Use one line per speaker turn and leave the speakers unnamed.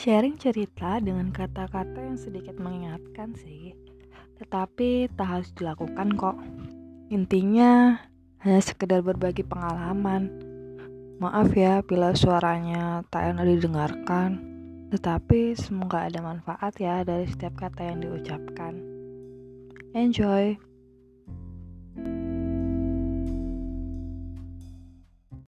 Sharing cerita dengan kata-kata yang sedikit mengingatkan sih, tetapi tak harus dilakukan kok. Intinya hanya sekedar berbagi pengalaman. Maaf ya bila suaranya tak enak didengarkan, tetapi semoga ada manfaat ya dari setiap kata yang diucapkan. Enjoy!